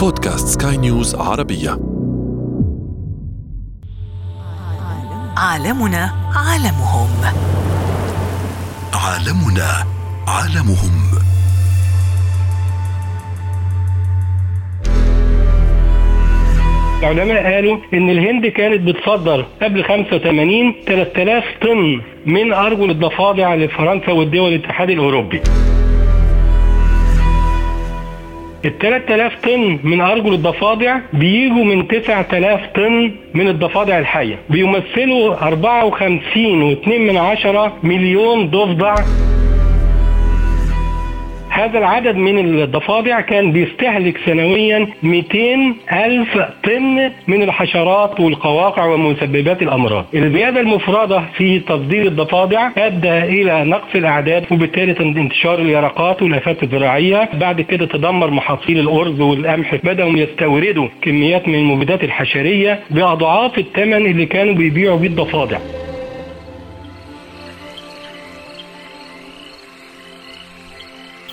بودكاست سكاي نيوز عربية. عالمنا عالمهم. عالمنا عالمهم. العلماء قالوا إن الهند كانت بتصدر قبل 85 3000 طن من أرجل الضفادع لفرنسا والدول الاتحاد الأوروبي. ال 3000 طن من أرجل الضفادع بيجوا من 9000 طن من الضفادع الحية. بيمثلوا 54.2 من عشرة مليون ضفدع. هذا العدد من الضفادع كان بيستهلك سنويا 200 ألف طن من الحشرات والقواقع ومسببات الأمراض. الزيادة المفرطة في تصدير الضفادع أدى إلى نقص الأعداد وبالتالي انتشار اليرقات والآفات الزراعية. بعد كده تدمر محاصيل الأرز والقمح بدأوا يستوردوا كميات من المبيدات الحشرية بأضعاف الثمن اللي كانوا بيبيعوا بيه الضفادع.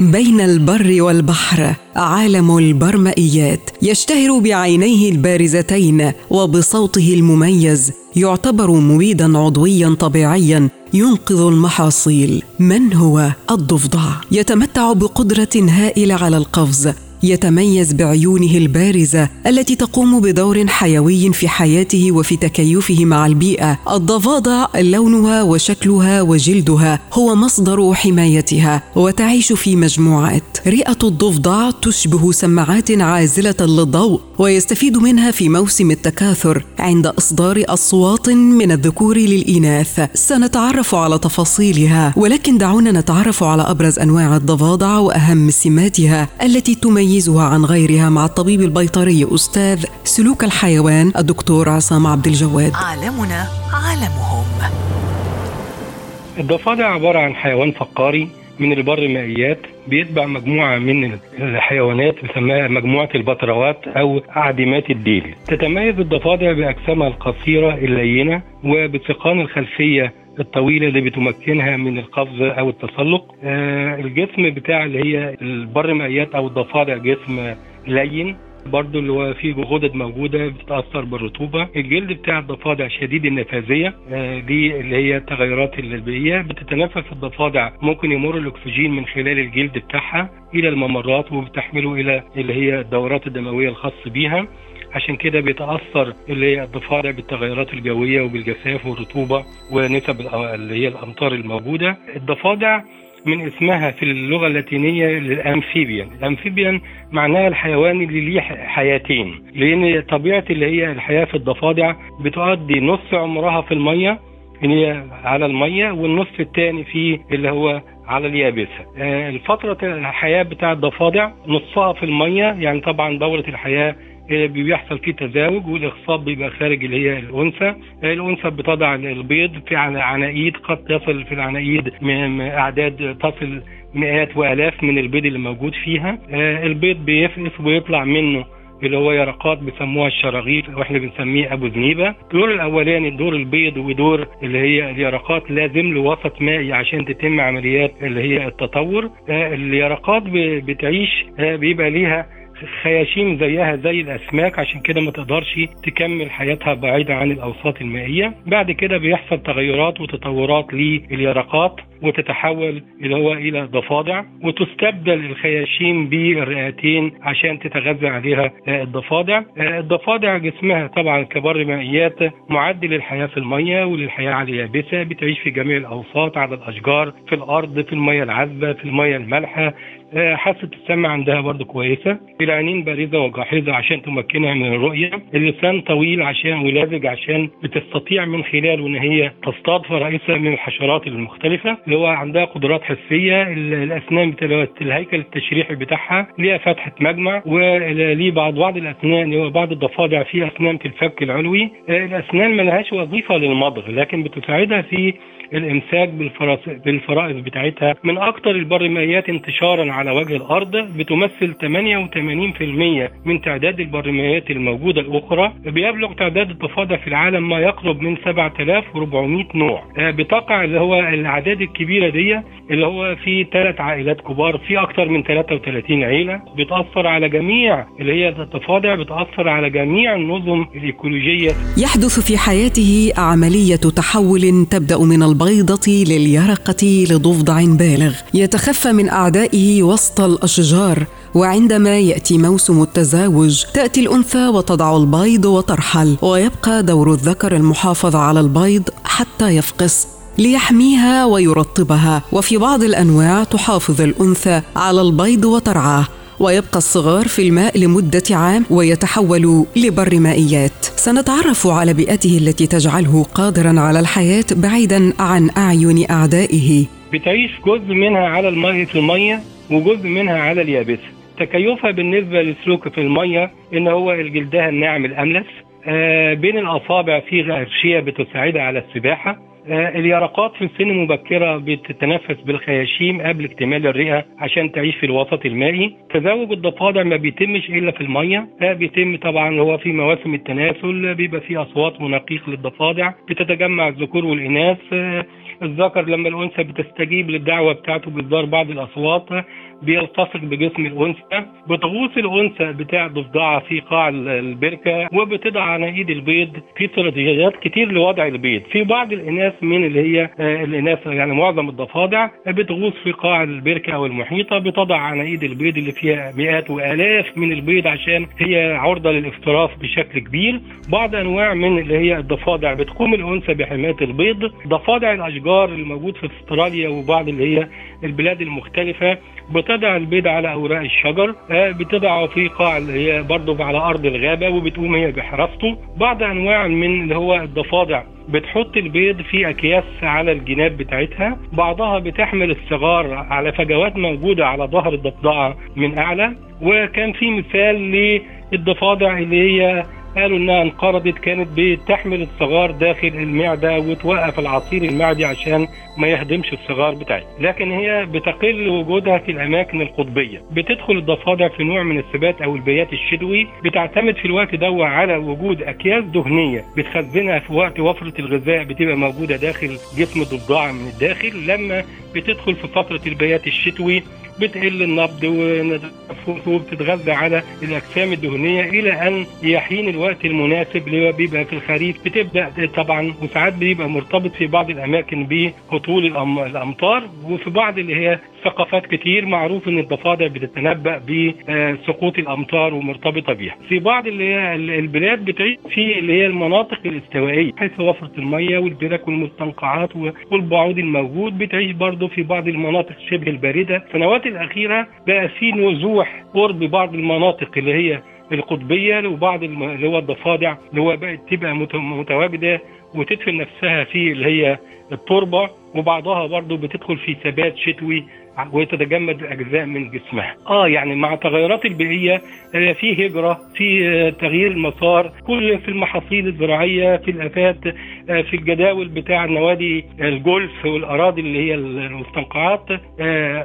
بين البر والبحر عالم البرمائيات يشتهر بعينيه البارزتين وبصوته المميز يعتبر مبيدا عضويا طبيعيا ينقذ المحاصيل. من هو الضفدع؟ يتمتع بقدرة هائلة على القفز يتميز بعيونه البارزة التي تقوم بدور حيوي في حياته وفي تكيفه مع البيئة. الضفادع لونها وشكلها وجلدها هو مصدر حمايتها وتعيش في مجموعات. رئة الضفدع تشبه سماعات عازلة للضوء ويستفيد منها في موسم التكاثر عند إصدار أصوات من الذكور للإناث. سنتعرف على تفاصيلها ولكن دعونا نتعرف على أبرز أنواع الضفادع وأهم سماتها التي تميز يميزها عن غيرها مع الطبيب البيطري أستاذ سلوك الحيوان الدكتور عصام عبد الجواد. عالمنا عالمهم. الضفادع عبارة عن حيوان فقاري من البر مائيات بيتبع مجموعة من الحيوانات بسماها مجموعة البطروات أو عديمات الديل. تتميز الضفادع بأجسامها القصيرة اللينة وبثقان الخلفية الطويلة اللي بتمكنها من القفز أو التسلق. آه الجسم بتاع اللي هي البر مائيات أو الضفادع جسم لين. برضو اللي هو فيه غدد موجودة بتتأثر بالرطوبة. الجلد بتاع الضفادع شديد النفاذية. آه دي اللي هي التغيرات البيئيه بتتنفس الضفادع. ممكن يمر الأكسجين من خلال الجلد بتاعها إلى الممرات وبتحمله إلى اللي هي الدورات الدموية الخاصة بيها. عشان كده بيتأثر اللي هي الضفادع بالتغيرات الجوية وبالجفاف والرطوبة ونسب اللي هي الأمطار الموجودة الضفادع من اسمها في اللغة اللاتينية للامفيبيان الأمفيبيان معناها الحيوان اللي ليه حياتين لأن طبيعة اللي هي الحياة في الضفادع بتؤدي نص عمرها في المية اللي هي على المية والنص الثاني في اللي هو على اليابسة. الفترة الحياة بتاع الضفادع نصها في المية يعني طبعا دورة الحياة بيحصل فيه تزاوج والاخصاب بيبقى خارج اللي هي الأنثى. الأنثى بتضع البيض في عناقيد قد تصل في العناقيد أعداد تصل مئات وآلاف من البيض اللي موجود فيها. البيض بيفقس ويطلع منه اللي هو يرقات بيسموها الشراغيف وإحنا بنسميه أبو ذنيبة. الدور الأولاني دور البيض ودور اللي هي اليرقات لازم له وسط مائي عشان تتم عمليات اللي هي التطور. اليرقات بتعيش بيبقى ليها خياشيم زيها زي الأسماك عشان كده ما تقدرش تكمل حياتها بعيده عن الأوساط المائية. بعد كده بيحصل تغيرات وتطورات لليرقات. وتتحول اللي هو إلى ضفادع وتستبدل الخياشيم بالرئتين عشان تتغذى عليها الضفادع. الضفادع جسمها طبعا كبر مائيات معد للحياه في المية وللحياة على اليابسة بتعيش في جميع الأوساط على الأشجار في الأرض في المية العذبة في المية المالحة. حاسة السمع عندها برضه كويسة. العينين بارزة وجاحظة عشان تمكنها من الرؤية. اللسان طويل عشان ولازج عشان بتستطيع من خلاله ان هي تصطاد فرائسها من الحشرات المختلفة. اللي هو عندها قدرات حسية الأسنان بتاعت الهيكل التشريحي بتاعها ليها فتحة مجمع وليه بعض بعض الأسنان اللي هو بعض الضفادع فيه أسنان في الفك العلوي. الأسنان ما لهاش وظيفة للمضغ لكن بتساعدها في الإمساك بالفرائض بتاعتها من أكتر البرمائيات انتشارا على وجه الأرض بتمثل 88% من تعداد البرمائيات الموجودة الأخرى بيبلغ تعداد الضفادع في العالم ما يقرب من 7400 نوع. آه، بتقع اللي هو الأعداد الكبيرة دي اللي هو في ثلاث عائلات كبار في أكتر من 33 عيلة. بتأثر على جميع اللي هي الضفادع بتأثر على جميع النظم الإيكولوجية. يحدث في حياته عملية تحول تبدأ من البيضة لليرقة لضفدع بالغ. يتخفى من أعدائه وسط الأشجار وعندما يأتي موسم التزاوج تأتي الأنثى وتضع البيض وترحل ويبقى دور الذكر المحافظة على البيض حتى يفقس ليحميها ويرطبها. وفي بعض الأنواع تحافظ الأنثى على البيض وترعاه ويبقى الصغار في الماء لمدة عام ويتحول لبر مائيات. سنتعرف على بيئته التي تجعله قادرا على الحياة بعيدا عن أعين أعدائه. بتعيش جزء منها على المية في المية وجزء منها على اليابسة. تكيفها بالنسبة للسلوك في المية إن هو الجلدها الناعم الأملس آه بين الأصابع في غرشية بتساعدها على السباحة. اليرقات في السن المبكرة بتتنفس بالخياشيم قبل اكتمال الرئة عشان تعيش في الوسط المائي. تزاوج الضفادع ما بيتمش إلا في المية. لا بيتم طبعا هو في مواسم التناسل بيبقى في أصوات مناقيق للضفادع بتتجمع الذكور والإناث. آه الذكر لما الأنثى بتستجيب للدعوة بتاعته باصدار بعض الأصوات. بيلتصق بجسم الأنثى بتغوص الأنثى بتاع ضفدعها في قاع ال- البركة وبتضع عناقيد البيض في استراتيجيات كتير لوضع البيض. في بعض الإناث من اللي هي آه، الإناث يعني معظم الضفادع بتغوص في قاع البركة أو المحيطة بتضع عناقيد البيض اللي فيها مئات وآلاف من البيض عشان هي عرضة للافتراس بشكل كبير. بعض أنواع من اللي هي الضفادع بتقوم الأنثى بحماية البيض. ضفادع الأشجار الموجود في أستراليا وبعض اللي هي البلاد المختلفة بتضع البيض على اوراق الشجر آه، بتضعه في قاع هي برضه على أرض الغابة وبتقوم هي بحراسته. بعض أنواع من اللي هو الضفادع بتحط البيض في أكياس على الجناب بتاعتها بعضها بتحمل الصغار على فجوات موجودة على ظهر الضفدعة من أعلى. وكان في مثال للضفادع اللي هي قالوا إنها انقرضت كانت بتحمل الصغار داخل المعدة وتوقف العصير المعدي عشان ما يهدمش الصغار بتاعتها. لكن هي بتقل وجودها في الأماكن القطبية. بتدخل الضفادع في نوع من الثبات أو البيات الشتوي بتعتمد في الوقت ده على وجود أكياس دهنية بتخزنها في وقت وفرة الغذاء بتبقى موجودة داخل جسم الضفدعه من الداخل. لما بتدخل في فترة البيات الشتوي بتقل النبض وبتتغذى على الأجسام الدهنية إلى أن يحين الوقت المناسب اللي بيبقى في الخريف بتبدأ طبعا وساعات بيبقى مرتبط في بعض الأماكن بهطول الأمطار وفي بعض اللي هي ثقافات كتير معروف إن الضفادع بتتنبأ بسقوط الأمطار ومرتبطة بيها. في بعض اللي هي ال- البلاد بتعيش في اللي هي المناطق الاستوائية حيث وفرة الميه والبرك والمستنقعات والبعوض الموجود بتعيش برضه في بعض المناطق شبه الباردة. السنوات الأخيرة بقى في نزوح قرب بعض المناطق اللي هي القطبية وبعض اللي هو الضفادع اللي هو بقت تبقى مت- متواجدة وتدفن نفسها في اللي هي التربة وبعضها برضه بتدخل في ثبات شتوي وتتجمد اجزاء من جسمها. آه يعني مع التغيرات البيئية آه، في هجرة، في آه، تغيير المسار، كل في المحاصيل الزراعية، في الآفات، آه، في الجداول بتاع النوادي الجولف والأراضي اللي هي المستنقعات،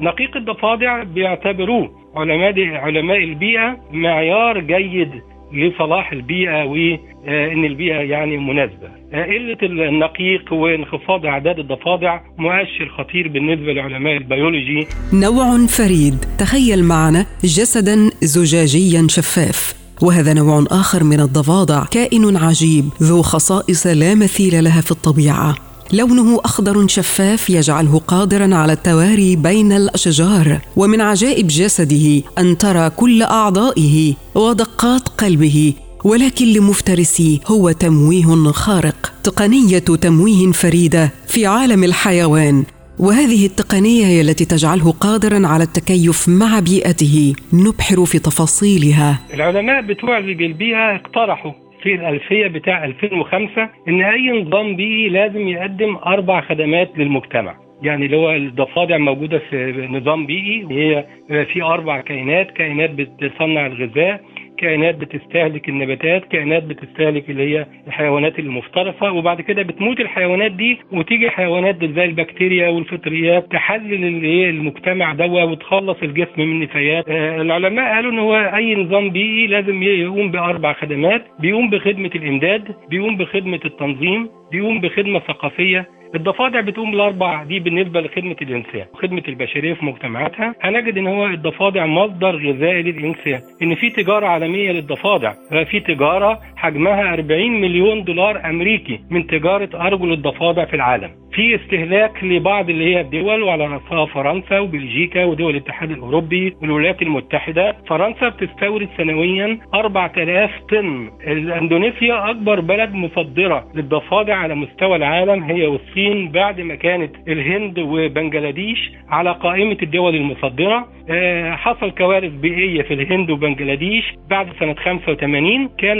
نقيق الضفادع بيعتبروه علماء علماء البيئة معيار جيد لصلاح البيئة وان البيئة يعني مناسبة. آه، قلة النقيق وانخفاض أعداد الضفادع مؤشر خطير بالنسبة لعلماء البيولوجي. نوع فريد. تخيل معنا جسدا زجاجيا شفاف. وهذا نوع آخر من الضفادع. كائن عجيب ذو خصائص لا مثيل لها في الطبيعة. لونه أخضر شفاف يجعله قادرا على التواري بين الأشجار ومن عجائب جسده أن ترى كل أعضائه ودقات قلبه ولكن لمفترسيه هو تمويه خارق. تقنية تمويه فريدة في عالم الحيوان وهذه التقنية هي التي تجعله قادرا على التكيف مع بيئته. نبحر في تفاصيلها. العلماء بتوع البيئة اقترحوا في الألفية بتاع 2005 إن أي نظام بيئي لازم يقدم أربع خدمات للمجتمع. يعني اللي هو الضفادع موجودة في نظام بيئي هي في أربع كائنات. كائنات بتصنع الغذاء كائنات بتستهلك النباتات كائنات بتستهلك اللي هي الحيوانات المفترسه وبعد كده بتموت الحيوانات دي وتيجي حيوانات زي البكتيريا والفطريات تحلل اللي هي المجتمع دوا وتخلص الجسم من النفايات. آه العلماء قالوا إن هو أي نظام بيئي لازم يقوم بأربع خدمات بيقوم بخدمة الإمداد بيقوم بخدمة التنظيم بيقوم بخدمة ثقافية. الضفادع بتقوم الاربع دي بالنسبة لخدمة الإنسان وخدمه البشرية في مجتمعاتها. هنجد إن هو الضفادع مصدر غذائي للإنسان إن في تجارة عالمية للضفادع. في تجارة حجمها 40 مليون دولار أمريكي من تجارة أرجل الضفادع في العالم. في استهلاك لبعض اللي هي الدول وعلى رأسها فرنسا وبلجيكا ودول الاتحاد الأوروبي والولايات المتحدة. فرنسا بتستورد سنويا 4000 طن. إندونيسيا أكبر بلد مصدرة للضفادع على مستوى العالم هي والصين بعد ما كانت الهند وبنجلاديش على قائمة الدول المصدرة. آه، حصل كوارث بيئية في الهند وبنجلاديش بعد سنة 85 كان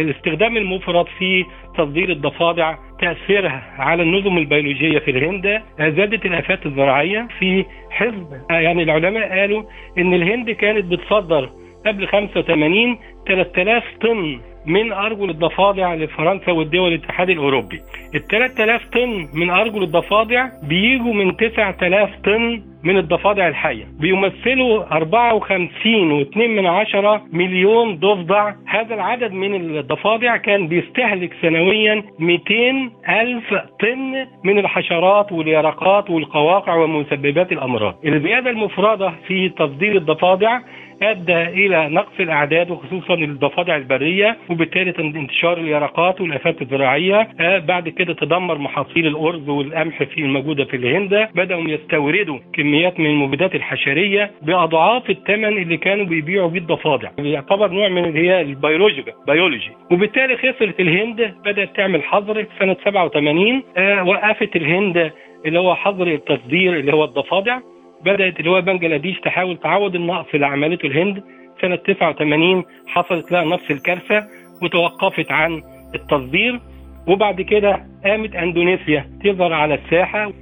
الاستخدام المفرط في تصدير الضفادع تأثيرها على النظم البيولوجية في الهند زادت الآفات الزراعية. في حزب يعني العلماء قالوا إن الهند كانت بتصدر قبل 85 3000 طن من أرجل الضفادع لفرنسا والدول الاتحاد الأوروبي. ال 3000 طن من أرجل الضفادع بيجوا من 9000 طن من الضفادع الحية. بيمثلوا 54.2 من عشرة مليون ضفدع. هذا العدد من الضفادع كان بيستهلك سنويا 200 ألف طن من الحشرات واليرقات والقواقع ومسببات الأمراض. الزيادة المفردة في تصدير الضفادع أدى إلى نقص الأعداد وخصوصا الضفادع البرية وبالتالي انتشار اليرقات والآفات الزراعية. آه، بعد كده تدمر محاصيل الأرز والقمح في الموجودة في الهند. بدأوا يستوردوا كميات من المبيدات الحشرية بأضعاف الثمن اللي كانوا بيبيعوا بيه الضفادع. يعتبر نوع من اللي هي البيولوجي بيولوجي. وبالتالي خسرت الهند بدأت تعمل حظر سنة 87 آه، وقفت الهند اللي هو حظر التصدير اللي هو الضفادع. بدأت اللي هو بنجلاديش تحاول تعوض النقص اللي عملته الهند. سنة 89 حصلت لها نفس الكارثة وتوقفت عن التصدير. وبعد كده قامت أندونيسيا تظهر على الساحة.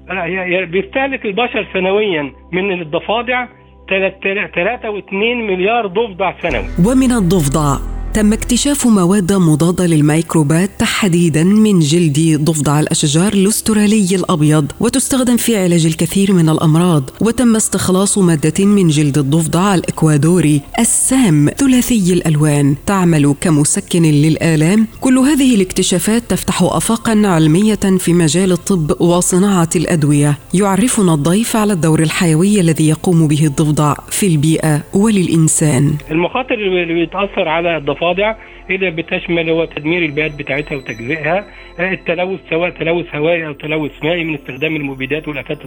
بيستهلك البشر سنويا من الضفادع 3.2 مليار ضفدع سنوي. ومن الضفدع تم اكتشاف مواد مضادة للميكروبات تحديدا من جلد ضفدع الأشجار الأسترالي الأبيض وتستخدم في علاج الكثير من الأمراض. وتم استخلاص مادة من جلد الضفدع الإكوادوري السام ثلاثي الألوان. تعمل كمسكن للآلام. كل هذه الاكتشافات تفتح آفاقا علمية في مجال الطب وصناعة الأدوية. يعرفنا الضيف على الدور الحيوي الذي يقوم به الضفدع في البيئة وللإنسان. المخاطر اللي بتأثر على الضفادع المواضع اللي بتشمل هو تدمير البيئات بتاعتها وتجزئها التلوث سواء تلوث هوائي أو تلوث مائي من استخدام المبيدات والآفات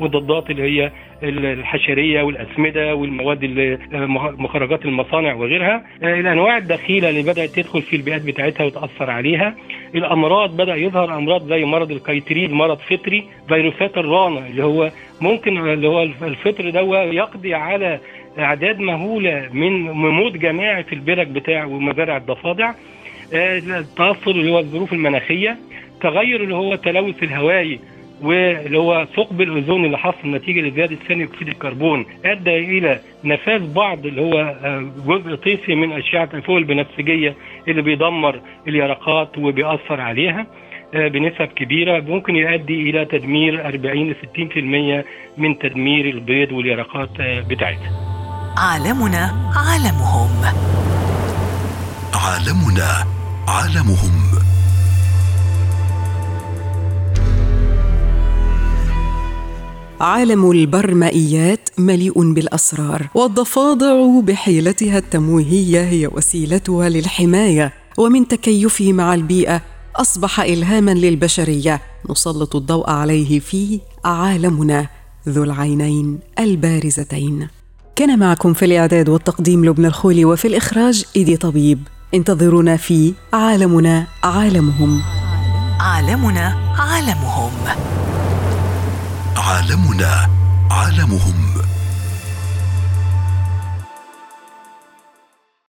والضدات اللي هي الحشرية والأسمدة والمواد مخرجات المصانع وغيرها. الأنواع الدخيلة اللي بدأت تدخل في البيئات بتاعتها وتأثر عليها. الأمراض بدأ يظهر أمراض زي مرض ال chytrid مرض فطري فيروسات الرانا اللي هو ممكن اللي هو الفطر ده يقضي على إعداد مهولة من موت جماعي في البرك بتاع ومزارع الضفادع التاثر اللي هو الظروف المناخية تغير اللي هو التلوث الهوائي واللي هو ثقب الأوزون اللي حصل نتيجة لزيادة ثاني أكسيد الكربون أدى إلى نفاذ بعض اللي هو آه، جزء طيفي من أشعة الفوق البنفسجية اللي بيدمر اليرقات وبيأثر عليها آه، بنسب كبيرة ممكن يؤدي إلى تدمير 40 ل 60% من تدمير البيض واليرقات آه، بتاعتها. عالمنا عالمهم. عالمنا عالمهم. عالم البرمائيات مليء بالأسرار والضفادع بحيلتها التمويهية هي وسيلتها للحماية. ومن تكيفه مع البيئة أصبح الهاما للبشرية. نسلط الضوء عليه في عالمنا ذو العينين البارزتين. كان معكم في الإعداد والتقديم لبنى الخولي وفي الإخراج إيدي طبيب. انتظرونا في عالمنا عالمهم. عالمنا عالمهم. عالمنا عالمهم.